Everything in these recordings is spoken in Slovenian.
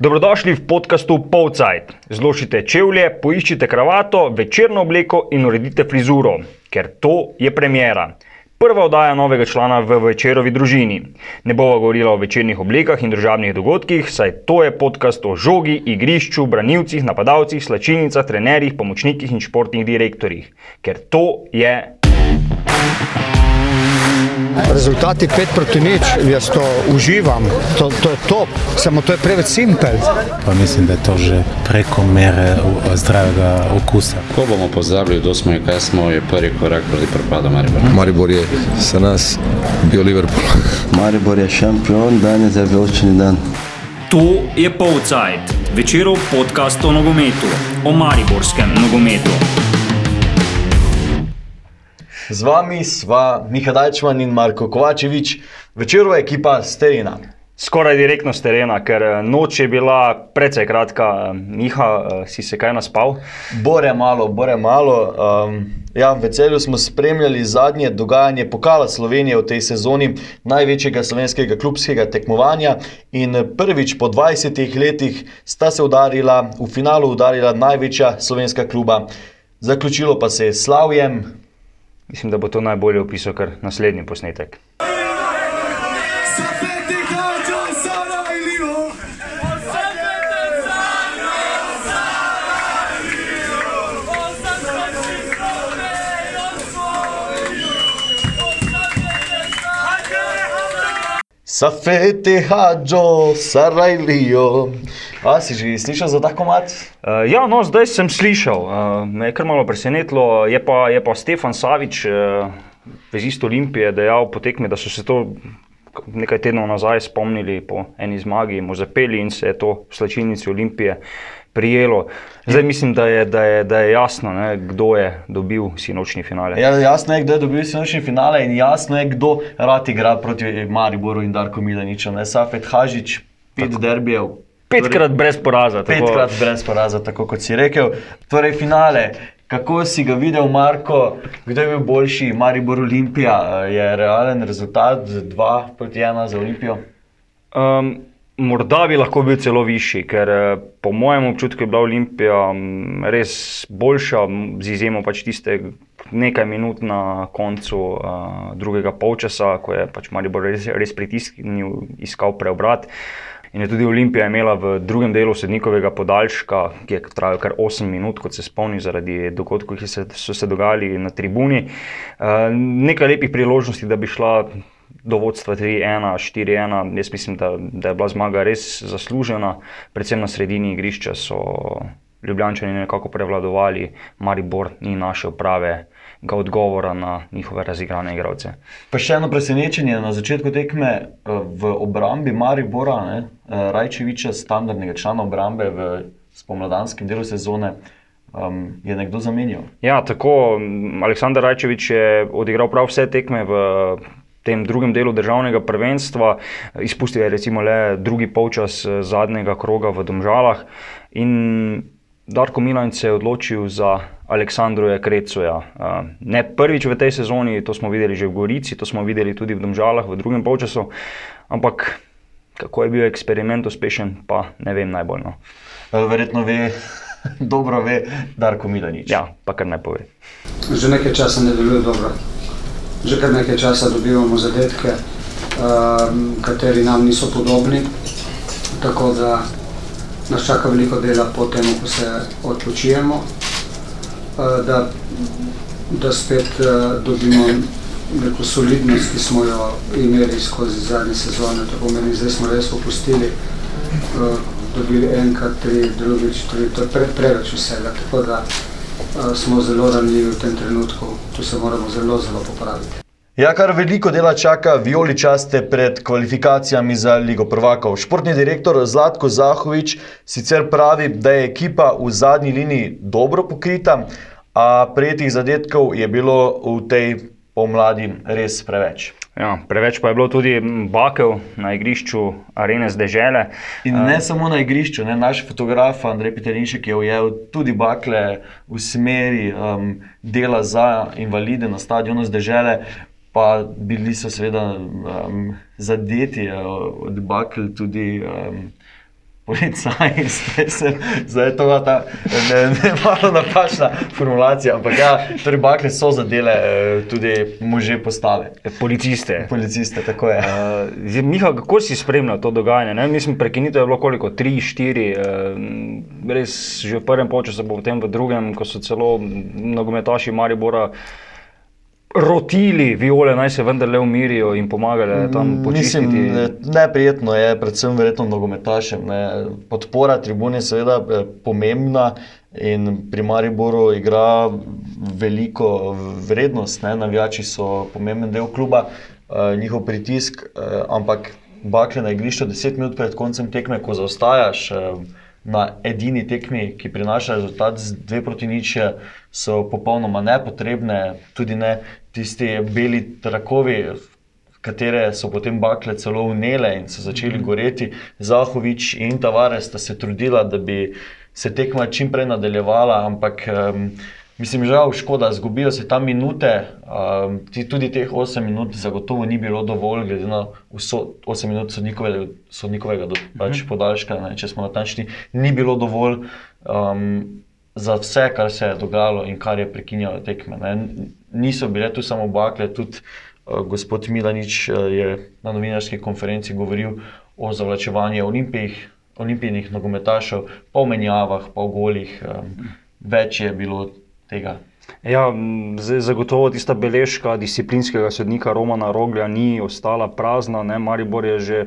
Dobrodošli v podkastu Povcajt. Zložite čevlje, poiščite kravato, večerno obleko in uredite frizuro, ker to je premjera. Prva oddaja novega člana v večerovi družini. Ne bova govorila o večernih oblekah in državnih dogodkih, saj to je podkast o žogi, igrišču, branilcih, napadalcih, slačilnicah, trenerjih, pomočnikih in športnih direktorjih. Ker to je. Rezultati 5 proti nič, jaz to uživam, to, to je top, samo to je preveč simpel. Pa mislim, da je to že preko mere u- zdravega okusa. Ko bomo pozabili, kdo smo in kaj smo, je prvi korak proti propadu Maribora. Maribor je za nas bio Liverpool. Maribor je šampion, danes je veličini dan. To je Povcajt, večerov podcast o nogometu, o mariborskem nogometu. Z vami sva Miha Dajčman in Marko Kovačevič, večerova ekipa Sterina. Skoraj direktno z terena, ker eh, noč je bila precej kratka. Miha, eh, si se kaj naspal? Bore malo, bore malo. Um, ja, v celju smo spremljali zadnje dogajanje pokala Slovenije v tej sezoni, največjega slovenskega klubskega tekmovanja. In prvič po 20 letih sta se udarila, v finalu udarila največja slovenska kluba. Zaključilo pa se je s slavjem, Mislim, da bo to najbolje opisal kar naslednji posnetek. Safete Hadžo, Sarajlijo. A si že slišal za ta komat? Uh, ja, no, zdaj sem slišal, uh, me je kar malo presenetilo. Je pa, je pa Stefan Savič, uh, vezist Olimpije, dejal po tekmi, da so se to nekaj tednov nazaj spomnili po eni zmagi, mu zapeli in se je to v slačilnici Olimpije prijelo. Zdaj mislim, da je, da je, da je jasno, ne, kdo je dobil sinočni finale. Ja, jasno je, kdo je dobil sinočni finale in jasno je, kdo rad igra proti Mariboru in Darku Milaniču. Ne? Safet Hažič, pet derbijev. Petkrat brez poraza. tako- Petkrat brez poraza, tako kot si rekel. Torej, finale. Kako si ga videl, Marko, kdo je bil boljši, Maribor Olimpija? Eh, Je realen rezultat 2 proti 1 za Olimpijo? Um, morda bi lahko bil celo višji, ker eh, po mojem občutku je bila Olimpija mm, res boljša, z izjemo pač tiste nekaj minut na koncu uh, drugega polčasa, ko je pač Maribor res, res pritisnil, iskal preobrat. In je tudi Olimpija imela v drugem delu sednikovega podaljška, ki je trajal kar 8 minut, kot se spomnim, zaradi dogodkov, ki se, so se dogajali na tribuni. Uh, nekaj lepih priložnosti, da bi šla do vodstva 3-1, 4-1. Jaz mislim, da, da je bila zmaga res zaslužena, predvsem na sredini igrišča so Ljubljani nekako prevladovali, Maribor ni našel pravega odgovora na njihove razigrane igralce. Pa še eno presenečenje na začetku tekme eh, v obrambi Maribora, ne, eh, Rajčeviča, standardnega člana obrambe v spomladanskem delu sezone, um, je nekdo zamenjal. Ja, tako m, Aleksandar Rajčevič je odigral prav vse tekme v tem drugem delu državnega prvenstva, izpustil je recimo le drugi polčas eh, zadnjega kroga v Domžalah in Darko Milanc se je odločil za Aleksandroja Krecoja. Eh, Ne prvič v tej sezoni, to smo videli že v Gorici, to smo videli tudi v Domžalah v drugem polčasu, ampak kako je bil eksperiment uspešen, pa ne vem najbolj. No. Eh, Verjetno ve, dobro ve Darko Milanič. Ja, pa kar ne pove. že nekaj časa ne deluje dobro. Že kar nekaj časa dobivamo zadetke, um, kateri nam niso podobni. Tako da nas čaka veliko dela po tem, ko se odločijemo, uh, da, da spet uh, dobimo neko solidnost, ki smo jo imeli skozi zadnje sezone. To pomeni, zdaj smo res popustili, uh, dobili enkrat, tri, drugič, tri, to je pre, preveč vsega. Tako da uh, smo zelo ranljivi v tem trenutku, tu se moramo zelo, zelo popraviti. Ja, kar veliko dela čaka vijoličaste pred kvalifikacijami za Ligo prvakov. Športni direktor Zlatko Zahovič sicer pravi, da je ekipa v zadnji liniji dobro pokrita, a prejetih zadetkov je bilo v tej pomladi res preveč. Ja, preveč pa je bilo tudi bakel na igrišču Arene Zdežele. In ne samo na igrišču, ne, naš fotograf Andrej Peterinšek je ujel tudi bakle v smeri um, dela za invalide na stadionu Zdežele. Pa bili so seveda um, zadeti uh, od bakel tudi um, policaj, zdaj, zdaj je to ta ne, ne, malo napačna formulacija, ampak ja, torej bakle so zadele eh, tudi može postave. Policiste. Policiste, tako je. Uh, Miha, kako si spremljal to dogajanje? Ne? Mislim, prekinitev je bilo koliko? Tri, štiri, uh, res že v prvem času, potem v drugem, ko so celo nogometaši Maribora rotili viole, naj se vendarle umirijo in pomagali tam počistiti. Mislim, ne- neprijetno je, predvsem verjetno nogometašem. Ne. Podpora tribune je seveda eh, pomembna in pri Mariboru igra veliko vrednost. Ne. Navijači so pomemben del kluba, eh, njihov pritisk, eh, ampak bakle na igrišču 10 minut pred koncem tekme, ko zaostajaš. Na edini tekmi, ki prinaša rezultat z 2 proti nič, so popolnoma nepotrebne, tudi ne tisti beli trakovi, katere so potem bakle celo unele in so začeli goreti. Zahovič in Tavares sta se trudila, da bi se tekma čim prej nadaljevala, ampak um, mislim, žal, škoda, zgubijo se tam minute. Um, tudi teh 8 minut zagotovo ni bilo dovolj, glede na vso 8 minut sodnikovega, sodnikovega do, pač podaljška, ne, če smo natančni, ni bilo dovolj. Um, Za vse, kar se je dogajalo in kar je prekinjalo tekme. Ne. Niso bile tu samo bakle, tudi uh, gospod Milanič uh, je na novinarski konferenci govoril o zavlačevanju olimpijskih nogometašev, po menjavah, po golih. Um, več je bilo tega. Ja, zagotovo tista beležka disciplinskega sodnika Romana Roglja ni ostala prazna. Ne? Maribor je že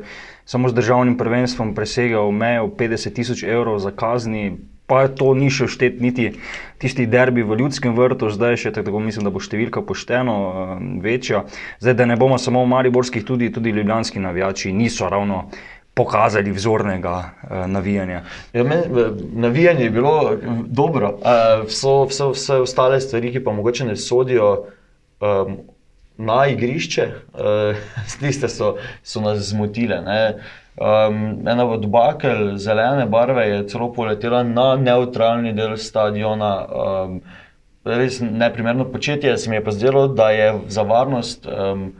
samo z državnim prvenstvom presegel mejo 50 tisoč evrov za kazni. Pa to ni še štet niti tisti derbi v ljudskem vrtu, zdaj še tako mislim, da bo številka pošteno večja. Zdaj, da ne bomo samo v Mariborskih, tudi, tudi ljubljanski navijači niso ravno pokazali vzornega uh, navijanja. Ja, men, navijanje je bilo dobro, uh, vse, vse, vse ostale stvari, ki pa mogoče ne sodijo um, na igrišče, uh, tiste so, so nas zmotile. Ne. Um, ena od bakel zelene barve je celo poletela na neutralni del stadiona. Um, res neprimerno početje, se mi je pa zdelo, da je za varnost um,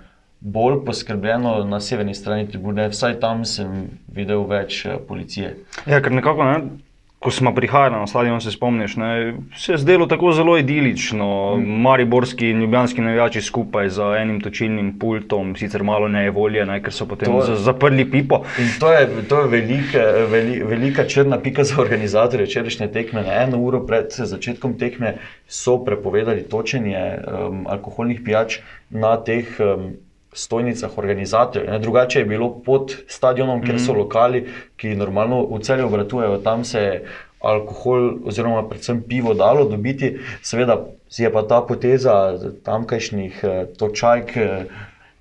bolj poskrbljeno na severni strani tribune, vsaj tam sem videl več eh, policije. Ja, ker nekako, ne, ko smo prihajali na stadion, se spomniš, ne, se je zdelo tako zelo idilično. Mm. Mariborski in ljubljanski navijači skupaj z enim točilnim pultom, sicer malo nevolje, ne, ker so potem To je- za- zaprli pipo. To je, to je velika, veli, velika črna pika za organizatorje včerajšnje tekme. Na eno uro pred začetkom tekme so prepovedali točenje um, alkoholnih pijač na teh um, stojnicah organizatorjev. Drugače je bilo pod stadionom, ker so lokali, ki normalno v celju obratujejo, tam se je alkohol, oziroma predvsem pivo, dalo dobiti. Seveda je pa ta poteza tamkajšnjih eh, točajk.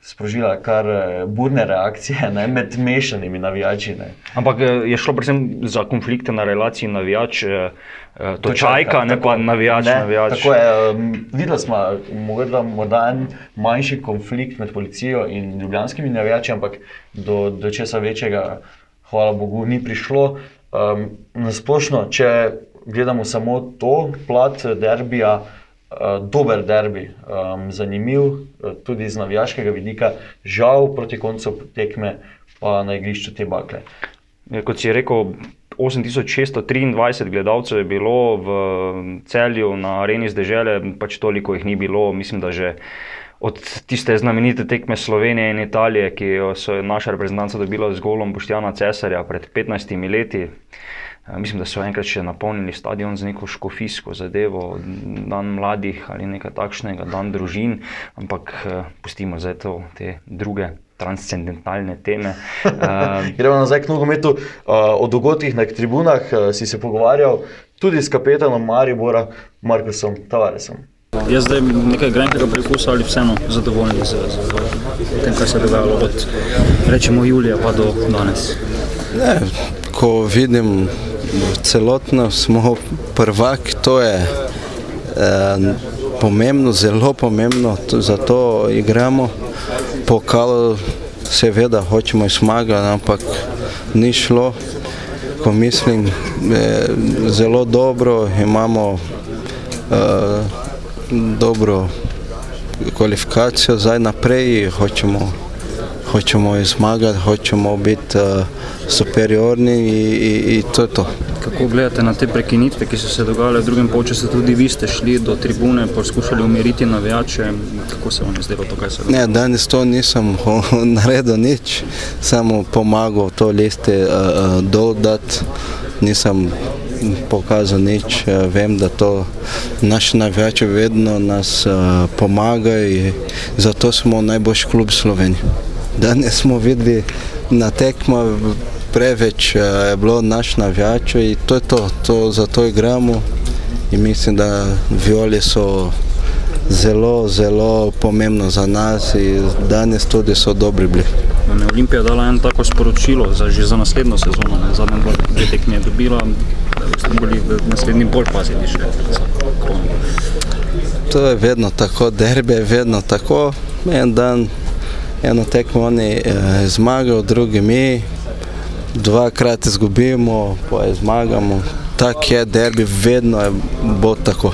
Sprožila kar eh, burne reakcije ne, med mešanimi navijači. Ne. Ampak eh, je šlo predvsem za konflikte na relaciji navijač, eh, eh, točajka, ne pa navijač, ne, navijač. Tako je. Um, videli smo morda, morda en manjši konflikt med policijo in ljubljanskimi navijači, ampak do, do česa večjega, hvala Bogu, ni prišlo. Um, Nasplošno, če gledamo samo to plat derbija, uh, dober derbi, um, zanimiv, uh, tudi z navijaškega vidika, žal proti koncu tekme pa na igrišču te bakle. Ja, Kot si rekel, 8623 gledalcev je bilo v celju na areni zdržele, pač toliko jih ni bilo, mislim, da že. Od tiste znamenite tekme Slovenije in Italije, ki so naša reprezentanca dobila z golom Boštjana Cesarja pred 15 leti. Eh, Mislim, da so enkrat še napolnili stadion z neko škofijsko zadevo, dan mladih ali nekaj takšnega, dan družin, ampak eh, pustimo zdaj to, te druge transcendentalne teme. Eh, Gremo nazaj k nogometu. Uh, o dogodkih na tribunah uh, si se pogovarjal tudi s kapetanom Maribora, Markusom Tavaresom. Je zdaj nekaj grenkega prikusa ali vseeno zadovoljni z, z, z tem, kar se je dogajalo od rečemo julija pa do danes? Ne, ko vidim celotno, smo prvak, to je eh, pomembno, zelo pomembno, to- zato igramo. Pokal seveda hočemo zmagati, ampak ni šlo. Ko mislim, eh, zelo dobro imamo eh, dobro kvalifikacijo, zdaj naprej hočemo, hoćemo zmagati, hoćemo biti uh, superiorni i, i, i to je to. Kako gledate na te prekinitve, ki so se dogajale v drugem polčasu, tudi vi ste šli do tribune, poskušali umiriti navijače, kako se vam je zdelo to, kaj se je Ne, danes to nisem naredil nič, samo pomagal to liste uh, uh, dol dati, nisem pokazal nič, vem, da to naši navijači vedno nas uh, pomagajo in zato smo najboljši klub v Sloveniji. Danes smo videli na tekmah preveč uh, je bilo naš navijačev in to je to, to zato igramo in mislim, da violi so zelo, zelo pomembno za nas in danes tudi so dobri bili. Vam je Olimpija dala eno tako sporočilo za, že za naslednjo sezono, ne? zadnje dve tekme je dobila, da boste morali v naslednji bolj paziti še za krono. To je vedno tako, derbe je vedno tako. En dan, eno tekmo oni eh, zmagajo, drugi mi, dvakrat izgubimo, pa je zmagamo. Tak je derbi, vedno je bo tako.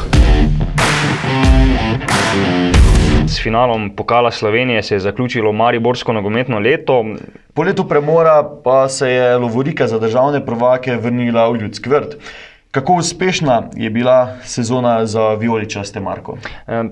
S finalom pokala Slovenije se je zaključilo Mariborsko nogometno leto. Po letu premora pa se je Lovorika za državne prvake vrnila v ljudski vrt. Kako uspešna je bila sezona za Violičaste, Marko? Eh,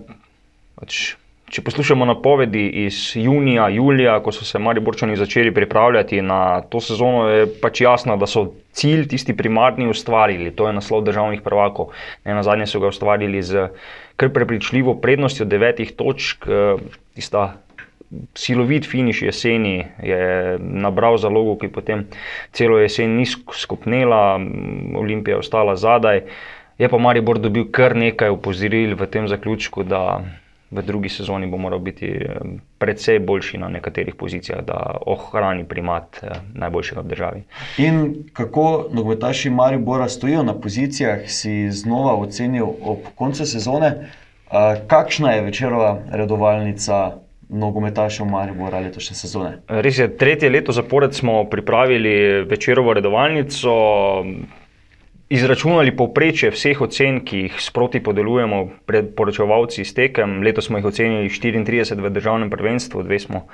Pač, če poslušamo napovedi iz junija, julija, ko so se Mariborčani začeli pripravljati na to sezono, je pač jasno, da so cilj tisti primarni ustvarili, to je naslov državnih prvakov. Ne, na zadnje so ga ustvarili z kar prepričljivo prednostjo devetih točk, eh, tista silovit finiš jeseni je nabral zalogo, ki potem celo jesen ni sk- skopnela, m, Olimpija je ostala zadaj. Je pa Maribor dobil kar nekaj opozoril v tem zaključku, da v drugi sezoni bo moral biti eh, precej boljši na nekaterih pozicijah, da ohrani primat eh, najboljšega v državi. In kako nogometaši Maribora stojijo na pozicijah, si znova ocenil ob koncu sezone. Kakšna je večerova redovalnica nogometašev Maribora letošnje sezone? Res je, tretje leto zapored smo pripravili večerovo redovalnico, izračunali povprečje vseh ocen, ki jih sproti podeljujemo pred poročevalci s tekem. Letos smo jih ocenili 34 v državnem prvenstvu, dve smo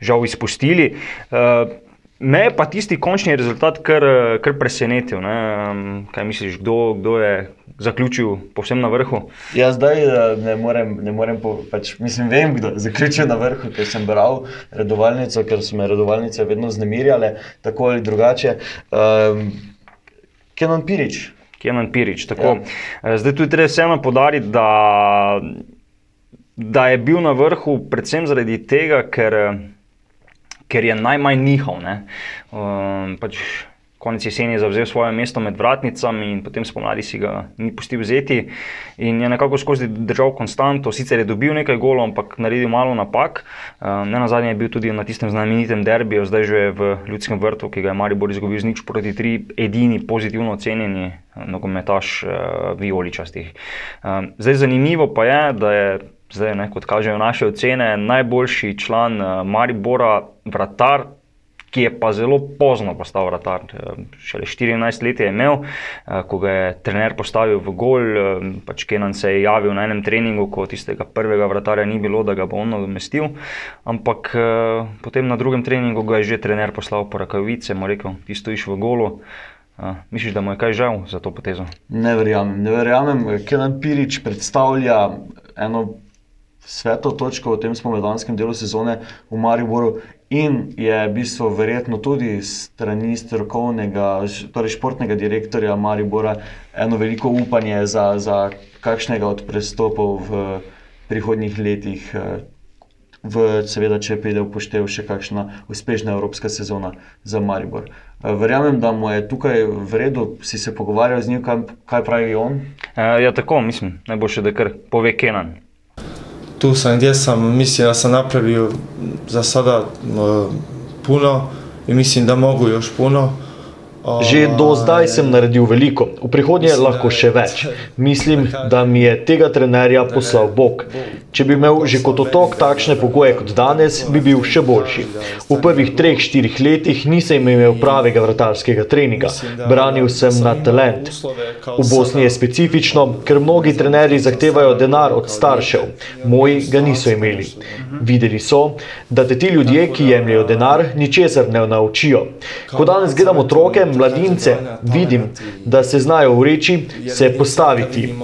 žal izpustili. Uh, Me je pa tisti končni rezultat kar, eh, kar presenetil. Ne? Kaj misliš, kdo, kdo je zaključil povsem na vrhu? Jaz zdaj eh, ne morem, ne morem po, pač, mislim, vem, kdo je zaključil na vrhu, ker sem bral redovalnico, ker so me redovalnice vedno znemirjale, tako ali drugače. Um, Kenan Pirič. Kenan Pirič. Tako. Ja. Zdaj tu je treba vseeno podariti, da, da je bil na vrhu predvsem zaradi tega, ker, ker je najmanj nihal. ne. Um, pač konec jeseni je zavzel svoje mesto med vratnicami in potem spomladi si ga ni pustil vzeti in je nekako skozi držal konstanto. Sicer je dobil nekaj golov, ampak naredil malo napak. Um, ne na zadnje je bil tudi na tistem znamenitem derbiju, zdaj že v Ljudskem vrtu, ki ga je Maribor izgubil z nič proti tri, edini pozitivno ocenjeni eh, nogometaš uh, vijoličastih. Um, zdaj zanimivo pa je, da je zdaj, ne, kot kažejo naše ocene, najboljši član Maribora, vratar, ki je pa zelo pozno postal vratar. Eh, Šele 14 let je imel, eh, ko ga je trener postavil v gol. eh, Pač Kenan se je javil na enem treningu, ko tistega prvega vratarja ni bilo, da ga bo on nadomestil. Ampak potem na drugem treningu ga je že trener poslal po rakavice, mu rekel: Ti stojiš v golu. Eh, Misliš, da mu je kaj žal za to potezo? Ne verjamem, ne verjamem. Kenan Pirič predstavlja eno sveto točko v tem spomladanskem delu sezone v Mariboru in je v bistvu verjetno tudi strani strokovnega, torej športnega direktorja Maribora eno veliko upanje za, za kakšnega od prestopov v prihodnjih letih. eh, V, seveda, če pride v poštev še kakšna uspešna evropska sezona za Maribor. Eh, Verjamem, da mu je tukaj v redu, si se pogovarjal z njim, kaj, kaj pravi on. Eh, Ja, tako mislim, najboljše, da kar pove Kenan. Tu sam gdje sam, mislim da sam napravio za sada uh, puno i mislim da mogu još puno. Že do zdaj sem naredil veliko, v prihodnje lahko še več. Mislim, da mi je tega trenerja poslal Bog. Če bi imel že kot otok takšne pogoje kot danes, bi bil še boljši. V prvih treh, štirih letih nisem imel pravega vratarskega treninga. Branil sem na talent. V Bosni je specifično, ker mnogi trenerji zahtevajo denar od staršev. Moji ga niso imeli. Videli so, da te ti ljudje, ki jemljajo denar, ničesar ne naučijo. Ko danes gledam otroke, mladince, vidim, da se znajo ureči, se postaviti.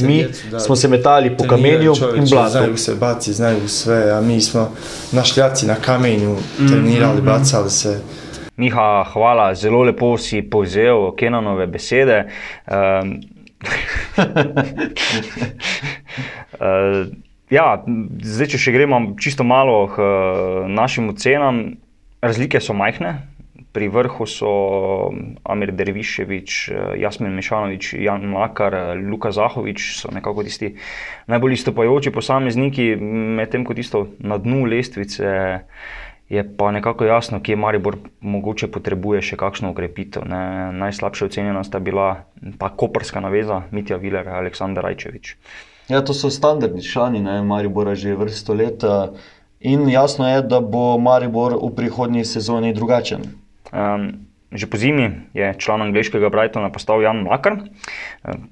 Mi smo se metali po kamenju in blatu. Znaju se baci, znaju sve, a mi smo našljaci na kamenju trenirali, bacali se. Miha, hvala, zelo lepo si povzel Kenanove besede. Um, uh, ja, zdaj, če še gremo čisto malo k našim ocenam, razlike so majhne. Pri vrhu so Amir Derviševič, Jasmin Mešanovič, Jan Mlakar, Luka Zahovič, so nekako tisti najbolj izstopajoči posamezniki, medtem ko tisto na dnu lestvice je pa nekako jasno, kje Maribor mogoče potrebuje še kakšno ukrepitev. Ne. Najslabše ocenjena sta bila ta koperska naveza Mitja Viler in Aleksandar Rajčevič. Ja, to so standardni člani ne, Maribora že vrsto let. In jasno je, da bo Maribor v prihodnji sezoni drugačen. Um, že po zimi je član angliškega Brightona postal Jan Makar.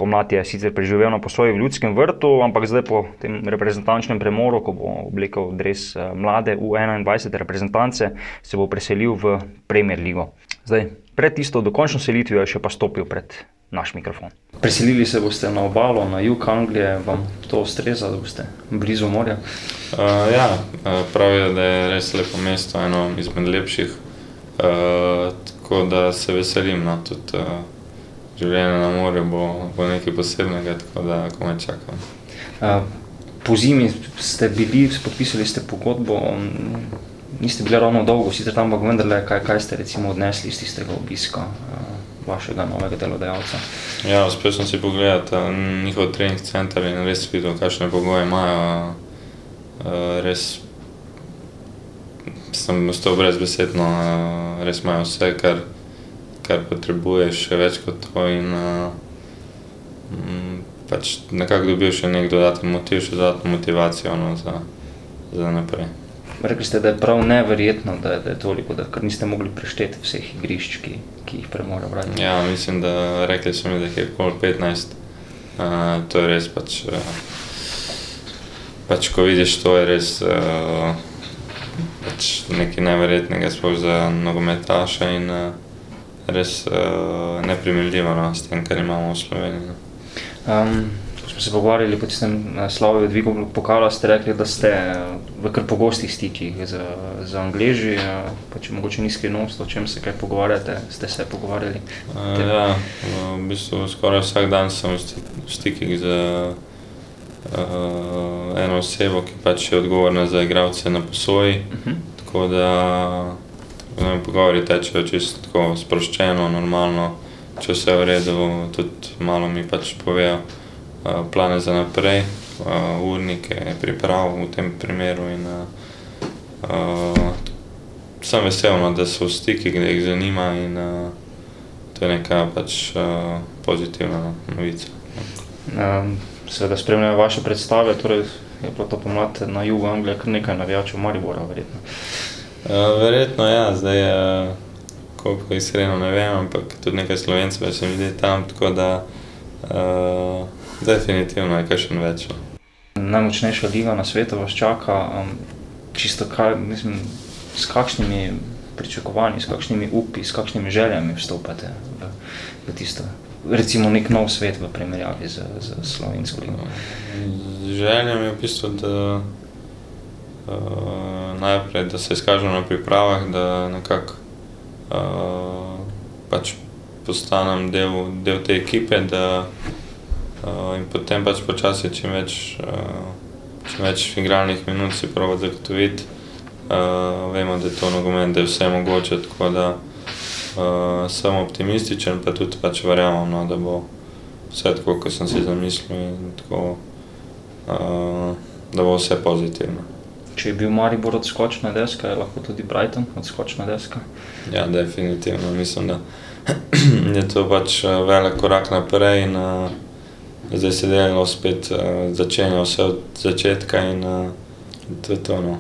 Pomlad je sicer preživel na posloji v Ljudskem vrtu, ampak zdaj po tem reprezentančnem premoru, ko bo oblekel dres mlade U21 reprezentance, se bo preselil v Premier League. Zdaj, pred tisto dokončno selitvijo je še pa stopil pred naš mikrofon. Preselili se boste na obalo, na jug Anglije, vam to ustreza, da boste blizu morja? Uh, ja, pravijo, da je res lepo mesto, eno izmed lepših. Uh, tako da se veselim, no, tudi uh, življenje na morju bo, bo nekaj posebnega, tako da komaj čakam. Uh, po zimi ste bili, podpisali ste pogodbo, niste bili ravno dolgo, sicer tam, ampak vendarle, kaj, kaj ste recimo odnesli iz tistega obiska uh, vašega novega delodajalca? Ja, uspel sem si pogledati njihov trening center in res videl, kakšne pogoje imajo. Uh, res sem ostal brez besed, no, res imajo vse, kar, kar potrebuješ, še več kot to. In, uh, pač nekako dobil še nek dodaten motiv, še dodatno motivacijo no, za, za naprej. Rekli ste, da je prav neverjetno, da da je toliko, da niste mogli prešteti vseh igrišč, ki, ki jih premora vrati. Ja, mislim, da rekli so mi, da je pol 15. Uh, to je res pač, uh, pač, ko vidiš, to je res. Uh, pač nekaj neverjetnega, sploh za nogometaše in uh, res uh, neprimerljivo no, s tem, kar imamo v Sloveniji. Um, ko smo se pogovarjali po tistem naslovu, dvigu pokala, ste rekli, da ste v kar pogostih stikih z, z Angleži, pač mogoče ni skrivnost, o čem se kaj pogovarjate, ste se pogovarjali? Uh, ja, v bistvu skoraj vsak dan sem v stikih z uh, eno osebo, ki pač je odgovorna za igralce na posoji. Uh Mhm. -huh. Tako da ne, pogovori tečejo čisto tako sproščeno, normalno, če vse je v redu, tudi malo mi pač povejo uh, plane za naprej, uh, urnike, priprav v tem primeru. In, uh, uh, sem vesel, no, da so v stikih, da jih zanima in uh, to je neka pač uh, pozitivna novica. Um, seveda spremljajo vaše predstave, torej je bilo to pomlad na jugu Anglije kar nekaj navijačev Maribora, verjetno. Uh, verjetno ja, zdaj je, uh, koliko iskreno ne vem, ampak tudi nekaj slovencev se mi zdi tam, tako da uh, definitivno je kakšen več. no. Najmočnejša liga na svetu vas čaka, um, čisto kaj, mislim, s kakšnimi pričakovanji, s kakšnimi upi, s kakšnimi željami vstopate v, v tisto, recimo nek nov svet v primerjavi z, z slovensko ligo? Z željami je v bistvu, da uh, najprej, da se izkažem na pripravah, da nekako uh, pač postanem del, del te ekipe, da uh, in potem pač počasi čim več, uh, čim več igralnih minut si pravo zagotoviti. Uh, vemo, da je to nogomet, da je vse mogoče, tako da uh, sem optimističen, pa tudi pač verjamem, no, da bo vse tako, kot sem si zamislil in tako, uh, da bo vse pozitivno. Če je bil Maribor odskočna deska, je lahko tudi Brighton odskočna deska. Ja, definitivno. Mislim, da je to pač eh, velik korak naprej in uh, zdaj se delamo spet, uh, začenjamo vse od začetka in uh, to je to. No.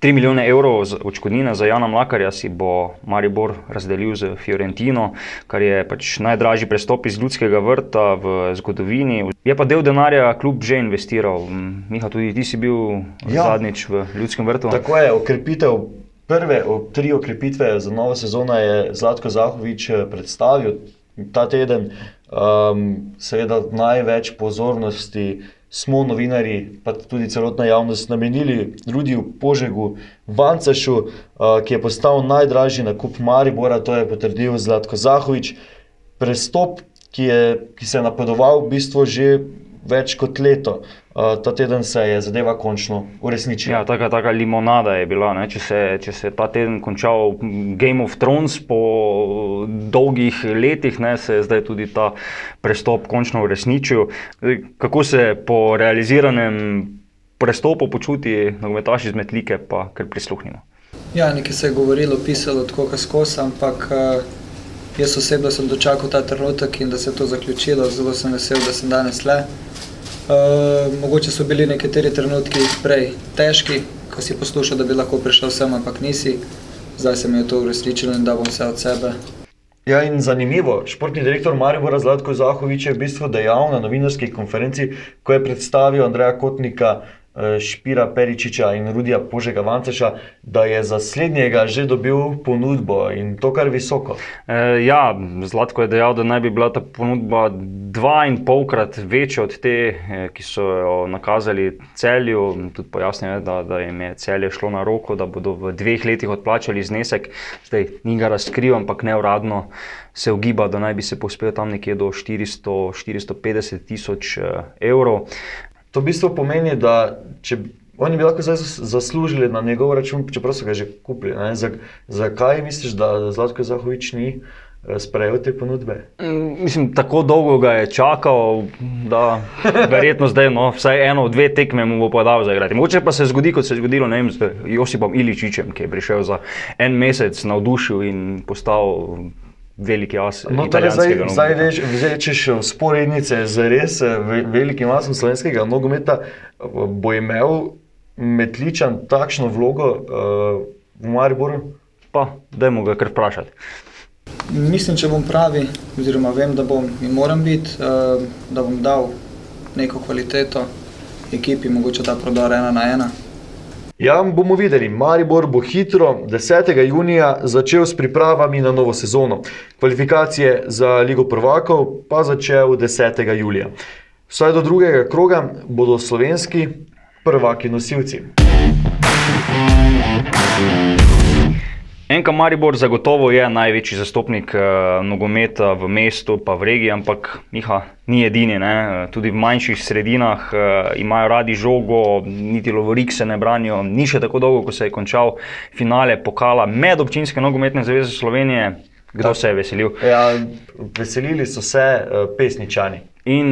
3 milijone evrov odškodnine za Jana Mlakarja si bo Maribor razdelil z Fiorentino, kar je pač najdražji prestop iz ljudskega vrta v zgodovini. Je pa del denarja kljub že investiral. Miha, tudi ti si bil ja. zadnjič v ljudskem vrtu. Tako je, okrepitev. Prve tri okrepitve za novo sezono je Zlatko Zahovič eh, predstavil ta teden. Um, seveda največ pozornosti smo novinari, pa tudi celotna javnost, namenili Rudiju Požegu Vancašu, uh, ki je postal najdražji nakup Maribora, to je potrdil Zlatko Zahovič. Prestop, ki, je, ki se je napovedoval v bistvu že več kot leto. Uh, ta teden se je zadeva končno uresničila. Ja, taka, taka limonada je bila. Če se, če se je ta teden končal Game of Thrones po dolgih letih, ne, se je zdaj tudi ta prestop končno uresničil. Kako se po realiziranem prestopu počuti nogometaš iz Metlike, pa kar prisluhnimo. Ja, nekaj se je govorilo, pisalo tako, kot skozi, ampak uh, jaz osebno sem dočakal ta trenutek in da se je to zaključilo. Zelo sem vesel, da sem danes le. Uh, mogoče so bili nekateri trenutki prej težki, ko si poslušal, da bi lahko prišel sem, ampak nisi. Zdaj se mi je to uresničilo in da bom vse od sebe. Ja, in zanimivo, športni direktor Maribora Zlatko Zahovič je v bistvu dejal na novinarski konferenci, ko je predstavil Andreja Kotnika, Špira Peričiča in Rudija Požega Vanceša, da je za slednjega že dobil ponudbo in to kar visoko. E, ja, Zlatko je dejal, da naj bi bila ta ponudba dva in polkrat večja od te, eh, ki so jo nakazali celju. Tudi pojasnil je, da, da jim je celje šlo na roko, da bodo v dveh letih odplačali znesek. Zdaj ni ga razkril, ampak neuradno se ugiba, da naj bi se pospel tam nekje do 400-450 tisoč evrov. To v bistvu pomeni, da če oni bi lahko zaslužili na njegov račun, čeprav so ga že kupili. Zakaj misliš, da Zlatko Zahovič ni eh, sprejel te ponudbe? Mm, mislim, tako dolgo ga je čakal, da verjetno zdaj no, vsaj eno, dve tekme mu bo podal za igrati. Mogoče pa se zgodi, kot se je zgodilo vem, z Josipom Iličičem, ki je prišel za en mesec navdušil in postal veliki as. No, torej zdaj, zdaj reč, rečeš sporednice z res eh, velikim asom slovenskega nogometa, bo imel Metličan takšno vlogo uh, v Mariboru? Pa, dajmo ga kar vprašati. Mislim, če bom pravi, oziroma vem, da bom in moram biti, uh, da bom dal neko kvaliteto ekipi, mogoče ta prodor ena na ena. Ja, bomo videli. Maribor bo hitro 10. junija začel s pripravami na novo sezono. Kvalifikacije za Ligo prvakov pa začel 10. julija. Vsaj do drugega kroga bodo slovenski prvaki nosilci. Enka Maribor zagotovo je največji zastopnik uh, nogometa v mestu, pa v regiji, ampak Miha ni edini. Ne? Tudi v manjših sredinah uh, imajo radi žogo, niti lovorik se ne branijo. Ni še tako dolgo, ko se je končal finale pokala med občinske nogometne zveze Slovenije. Kdo se je veselil? Ja, veselili so se uh, pesničani. In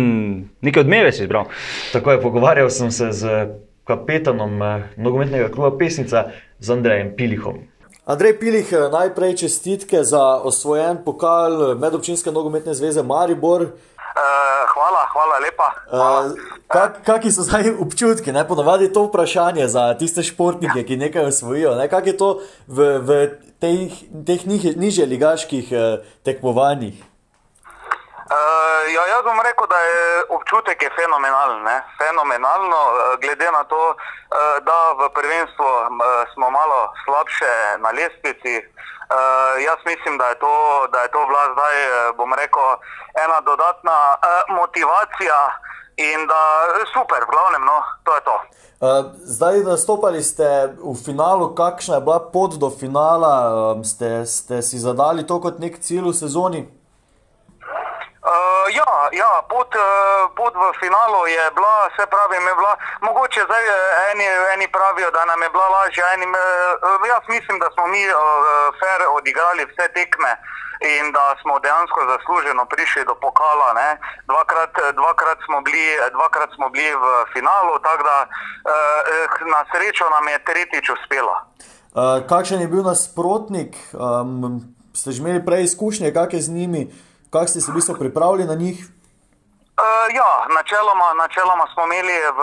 nekaj odmeve si izbral. Tako je, pogovarjal sem se z kapetanom uh, nogometnega kluba Pesnica, z Andrejem Pilihom. Andrej Pilih, eh, najprej čestitke za osvojen pokal Medobčinske nogometne zveze Maribor. Uh, hvala, hvala lepa. Hvala. Uh, kak, kaki so zdaj občutki? Ne? Ponavadi je to vprašanje za tiste športnike, ki nekaj osvojijo. Ne? Kako je to v, v teh, teh nižje ligaških uh, tekmovanjih? Uh, ja, jaz bom rekel, da je občutek je fenomenalen. Ne? Fenomenalno, uh, glede na to, uh, da v prvenstvu uh, smo malo slabše na lestvici. Uh, jaz mislim, da je to, da je to vlast zdaj, bom rekel, ena dodatna uh, motivacija in da super, v glavnem, no, to je to. Zdaj, nastopali ste v finalu, kakšna je bila pot do finala, ste, ste si zadali to kot nek cilj v sezoni? Uh, ja, ja pot, uh, pot v finalu je bila, se pravi, bila, mogoče zdaj eh, eni, eni pravijo, da nam je bila lažja. Uh, jaz mislim, da smo mi uh, fair odigrali vse tekme in da smo dejansko zasluženo prišli do pokala. Dvakrat, dvakrat, smo bili, dvakrat smo bili v finalu, tako da uh, na srečo nam je tretjič uspelo. Uh, kakšen je bil nasprotnik? Um, ste že imeli prej izkušnje, kakšne z njimi, kako ste se v bistvu pripravili na njih? Uh, ja, načeloma, načeloma smo imeli v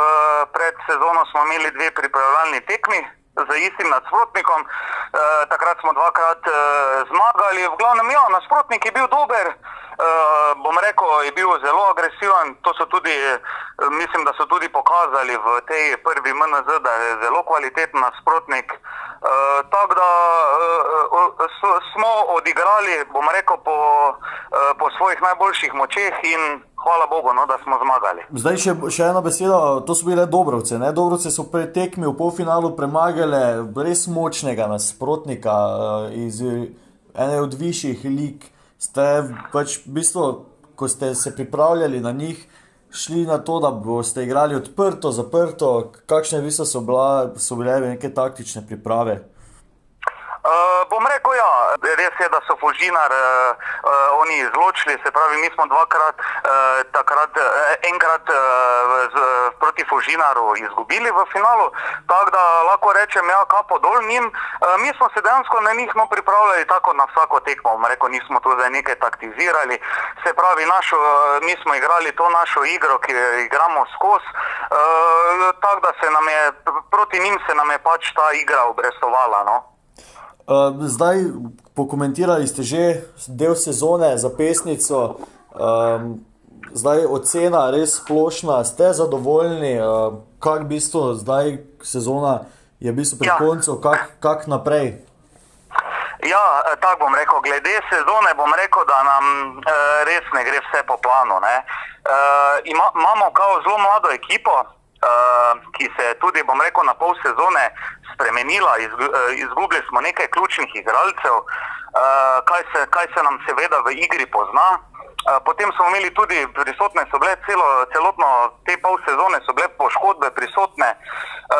predsezono smo imeli dve pripravljalni tekmi z istim nasprotnikom. Uh, takrat smo dvakrat uh, zmagali. V glavnem, ja, nasprotnik je bil dober. Uh, bom rekel, je bil zelo agresiven. To so tudi, uh, mislim, da so tudi pokazali v tej prvi MNZ, da je zelo kvaliteten nasprotnik. Uh, tako da smo odigrali, bom rekel, po, po svojih najboljših močeh in hvala Bogu, no, da smo zmagali. Zdaj še, še ena beseda, to so bile Dobrovce. Ne? Dobrovce so pred tekmi v polfinalu premagali res močnega nasprotnika iz ene od višjih lig. Ste pač v bistvu, ko ste se pripravljali na njih, šli na to, da boste igrali odprto, zaprto, kakšne so, bila, so bile neke taktične priprave? Uh, bom rekel, ja, res je, da so Fužinar uh, uh, oni izločili, se pravi, mi smo dvakrat, uh, takrat, uh, enkrat uh, z, proti Fužinaru izgubili v finalu, tako da lahko rečem, ja, kapo dol njim. Uh, mi smo se dejansko na njih no, pripravljali tako na vsako tekmo, bom rekel, nismo tu zdaj nekaj taktizirali, se pravi, našo, uh, mi smo igrali to našo igro, ki igramo skozi, uh, tako da se nam je, proti njim se nam je pač ta igra obrestovala. No. Uh, zdaj, pokomentirali ste že del sezone za pesnico, um, zdaj ocena res splošna, ste zadovoljni, uh, kako v bistvu zdaj sezona je v bistvu pri ja. koncu, kako kak naprej? Ja, tako bom rekel, glede sezone bom rekel, da nam e, res ne gre vse po planu. E, ima, imamo kao zelo mlado ekipo, ki se je tudi, bom rekel, na pol sezone spremenila, eh, izgubili smo nekaj ključnih igralcev, eh, kaj se, kaj se nam seveda v igri pozna. Eh, potem smo imeli tudi prisotne, so bile celo, celotno te pol sezone, so bile poškodbe prisotne.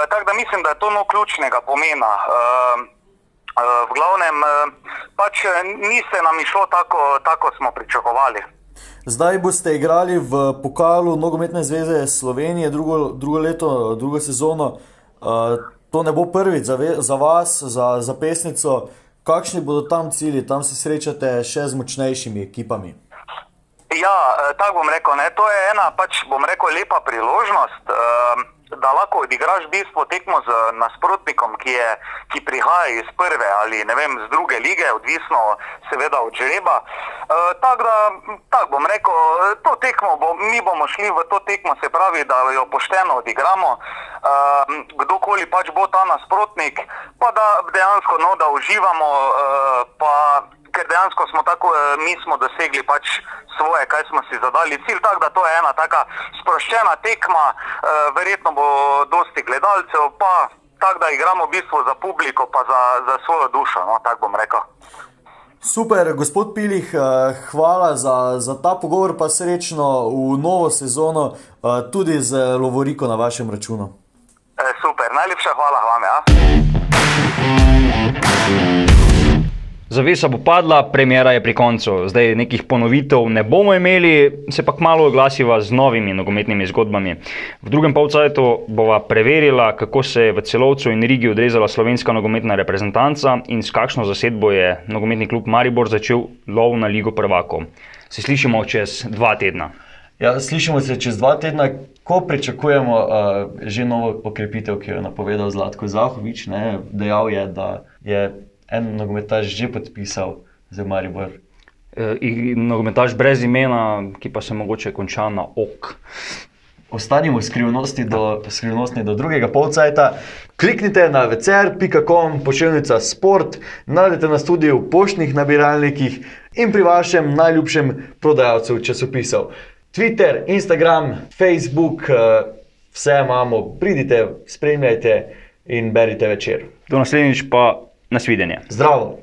Tako da mislim, da je to no ključnega pomena. V glavnem, pač ni se nam išlo tako, tako smo pričakovali. Zdaj boste igrali v pokalu Nogometne zveze Slovenije, drugo, drugo leto, drugo sezono to ne bo prvič za, za vas, za, za pesnico. Kakšni bodo tam cilji, tam se srečate še z močnejšimi ekipami? Ja, eh, tako bom rekel. Ne? To je ena, pač bom rekel, lepa priložnost. Uh, da lahko odigraš bistvo tekmo z nasprotnikom, ki, je, ki prihaja iz prve ali vem, z druge lige, odvisno seveda od žreba. E, Tako da, tak bom rekel, to tekmo, bo, mi bomo šli v to tekmo, se pravi, da jo pošteno odigramo, e, kdorkoli pač bo ta nasprotnik, pa da dejansko no, da uživamo. E, ker dejansko smo tako, eh, mi smo dosegli pač svoje, kaj smo si zadali cilj, tako da to je ena taka sproščena tekma, eh, verjetno bo dosti gledalcev, pa tako da igramo v bistvu za publiko, pa za, za svojo dušo, no, tako bom rekel. Super, gospod Pilih, eh, hvala za, za ta pogovor, pa srečno v novo sezono, tudi z Lovoriko na vašem računu. Super, najlepša hvala vam. Ja. Zavesa bo padla, premjera je pri koncu. Zdaj nekih ponovitev ne bomo imeli, se pa kmalo oglasiva z novimi nogometnimi zgodbami. V drugem polcajtu bova preverila, kako se je v celovcu in Rigi odrezala slovenska nogometna reprezentanca in s kakšno zasedbo je nogometni klub Maribor začel lov na Ligo prvako. Se slišimo čez dva tedna. Ja, slišimo se čez dva tedna, ko pričakujemo uh, že novo okrepitev, ki jo je napovedal Zlatko Zahovič. Ne, dejal je, da je en nogometaš že podpisal za Maribor. E, nogometaš brez imena, ki pa se mogoče konča na ok. Ostanimo skrivnosti do, skrivnosti do drugega polcajta. Kliknite na vcr.com, pošiljnica sport, najdete nas tudi v poštnih nabiralnikih in pri vašem najljubšem prodajalcu časopisov. Twitter, Instagram, Facebook, e, vse imamo, pridite, spremljajte in berite večer. Do naslednjič pa Nasvidenja. Zdravo.